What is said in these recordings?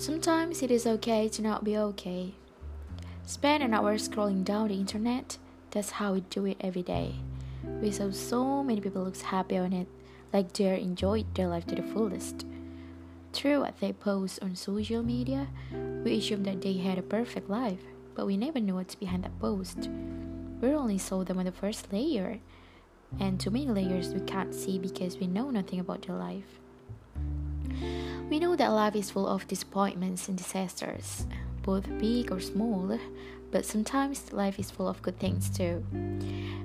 Sometimes it is okay to not be okay. Spend an hour scrolling down the internet. That's how we do it every day. We saw so many people look happy on it, like they're enjoyed their life to the fullest. Through what they post on social media, we assume that they had a perfect life, but we never know what's behind that post. We only saw them on the first layer, and too many layers we can't see because we know nothing about their life. We know that life is full of disappointments and disasters, both big or small, but sometimes life is full of good things too.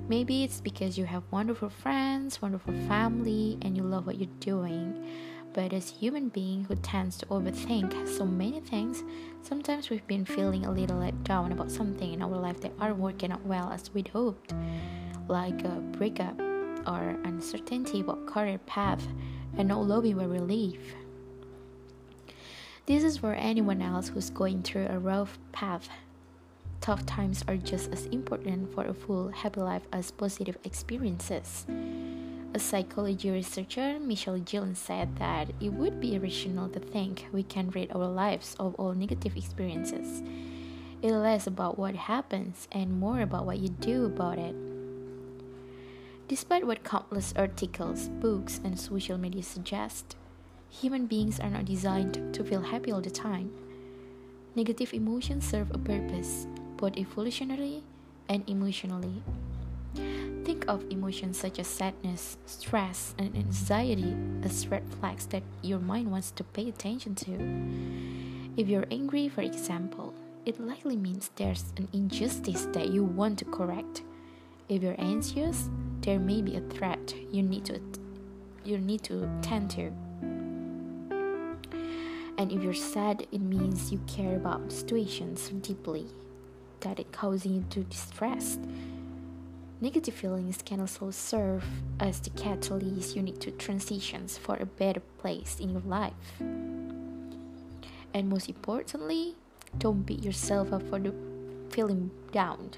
Maybe it's because you have wonderful friends, wonderful family, and you love what you're doing. But as human being who tends to overthink so many things, sometimes we've been feeling a little let down about something in our life that aren't working out well as we'd hoped, like a breakup or uncertainty about career path and no loving or relief. This is for anyone else who's going through a rough path. Tough times are just as important for a full happy life as positive experiences. A psychology researcher, Michelle Gielan, said that it would be irrational to think we can rid our lives of all negative experiences. It's less about what happens and more about what you do about it. Despite what countless articles, books, and social media suggest, Human beings are not designed to feel happy all the time. Negative emotions serve a purpose, both evolutionarily and emotionally. Think of emotions such as sadness, stress, and anxiety as red flags that your mind wants to pay attention to. If you're angry, for example, it likely means there's an injustice that you want to correct. If you're anxious, there may be a threat you need to you need to tend to. And if you're sad, it means you care about situations deeply, that it causing you to distress. Negative feelings can also serve as the catalyst you need to transitions for a better place in your life. And most importantly, don't beat yourself up for the feeling down.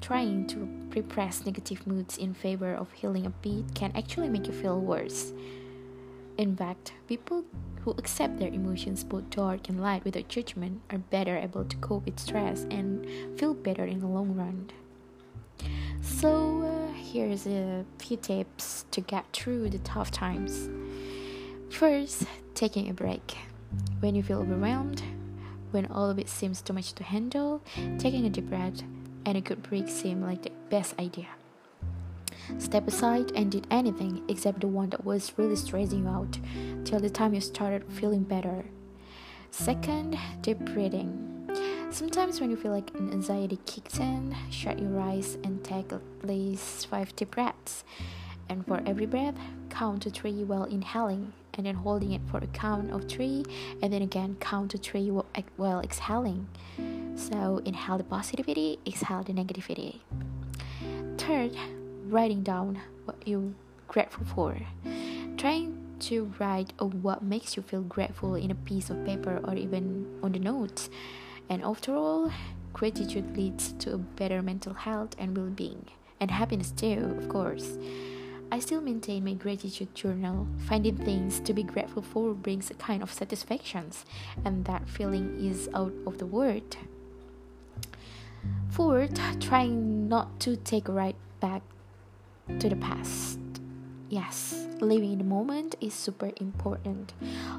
Trying to repress negative moods in favor of healing a bit can actually make you feel worse. In fact, people who accept their emotions both dark and light without judgment are better able to cope with stress and feel better in the long run. So, uh, here's a few tips to get through the tough times. First, taking a break. When you feel overwhelmed, when all of it seems too much to handle, taking a deep breath and a good break seem like the best idea. Step aside and did anything except the one that was really stressing you out till the time you started feeling better. Second, deep breathing. Sometimes when you feel like an anxiety kicks in, shut your eyes and take at least five deep breaths. And for every breath, count to three while inhaling, and then holding it for a count of three, and then again count to three while exhaling. So inhale the positivity, exhale the negativity. Third, writing down what you're grateful for. Trying to write what makes you feel grateful in a piece of paper or even on the notes. And after all, gratitude leads to a better mental health and well being, and happiness too, of course. I still maintain my gratitude journal. Finding things to be grateful for brings a kind of satisfaction, and that feeling is out of the word. Fourth, trying not to take a right back to the past. Yes, living in the moment is super important.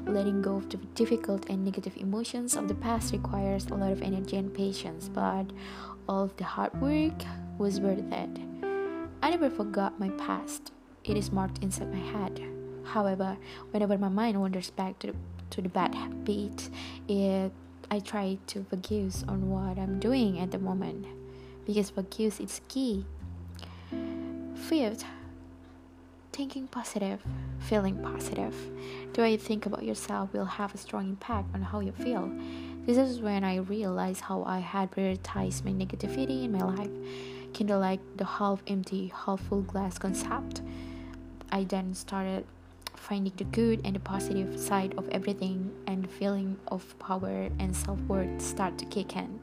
Letting go of the difficult and negative emotions of the past requires a lot of energy and patience, but all of the hard work was worth it. I never forgot my past. It is marked inside my head. However, whenever my mind wanders back to the, to the bad habit, it, I try to focus on what I'm doing at the moment because focus is key Fifth, thinking positive, feeling positive. The way you think about yourself will have a strong impact on how you feel. This is when I realized how I had prioritized my negativity in my life, kind of like the half empty, half full glass concept. I then started finding the good and the positive side of everything, and the feeling of power and self worth start to kick in.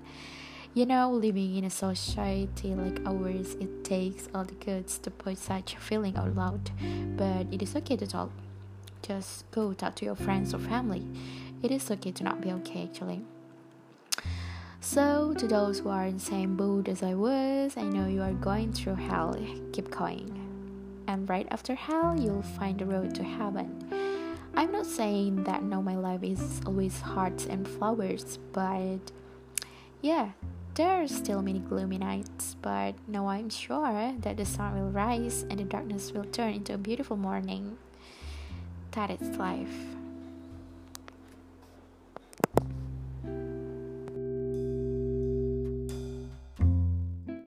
You know, living in a society like ours, it takes all the guts to put such a feeling out loud. But it is okay to talk. Just go talk to your friends or family. It is okay to not be okay, actually. So, to those who are in the same boat as I was, I know you are going through hell. Keep going. And right after hell, you'll find the road to heaven. I'm not saying that now my life is always hearts and flowers, but yeah, there are still many gloomy nights, but now I'm sure that the sun will rise and the darkness will turn into a beautiful morning. That is life.